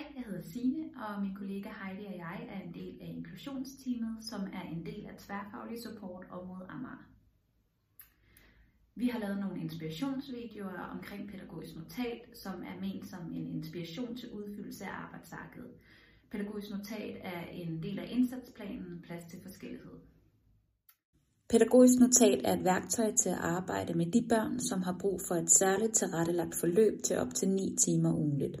Hej, jeg hedder Sine, og min kollega Heidi og jeg er en del af inklusionsteamet, som er en del af tværfaglig support område mod Amager. Vi har lavet nogle inspirationsvideoer omkring pædagogisk notat, som er ment som en inspiration til udfyldelse af arbejdsarket. Pædagogisk notat er en del af indsatsplanen Plads til forskellighed. Pædagogisk notat er et værktøj til at arbejde med de børn, som har brug for et særligt tilrettelagt forløb til op til 9 timer ugenligt.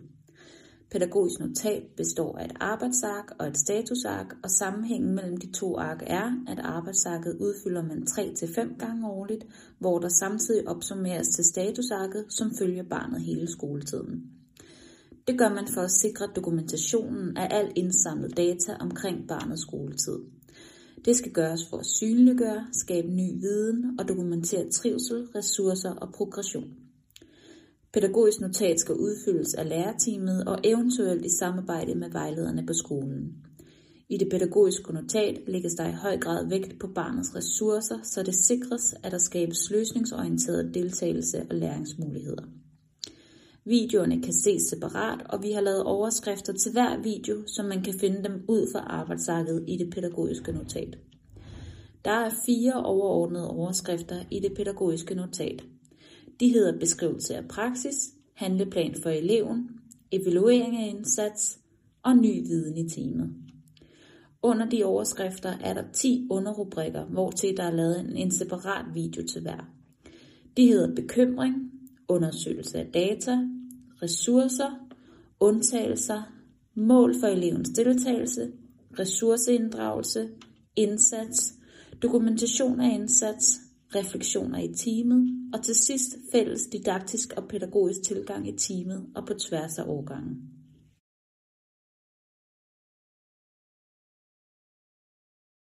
Pædagogisk notat består af et arbejdsark og et statusark, og sammenhængen mellem de to ark er, at arbejdsarket udfylder man 3-5 gange årligt, hvor der samtidig opsummeres til statusarket, som følger barnet hele skoletiden. Det gør man for at sikre dokumentationen af al indsamlet data omkring barnets skoletid. Det skal gøres for at synliggøre, skabe ny viden og dokumentere trivsel, ressourcer og progression. Pædagogisk notat skal udfyldes af lærerteamet og eventuelt i samarbejde med vejlederne på skolen. I det pædagogiske notat lægges der i høj grad vægt på barnets ressourcer, så det sikres, at der skabes løsningsorienteret deltagelse og læringsmuligheder. Videoerne kan ses separat, og vi har lavet overskrifter til hver video, så man kan finde dem ud fra arbejdsarket i det pædagogiske notat. Der er fire overordnede overskrifter i det pædagogiske notat. De hedder beskrivelse af praksis, handleplan for eleven, evaluering af indsats og ny viden i teamet. Under de overskrifter er der 10 underrubrikker, hvor til der er lavet en separat video til hver. De hedder bekymring, undersøgelse af data, ressourcer, undtagelser, mål for elevens deltagelse, ressourceinddragelse, indsats, dokumentation af indsats, refleksioner i teamet og til sidst fælles didaktisk og pædagogisk tilgang i teamet og på tværs af årgangen.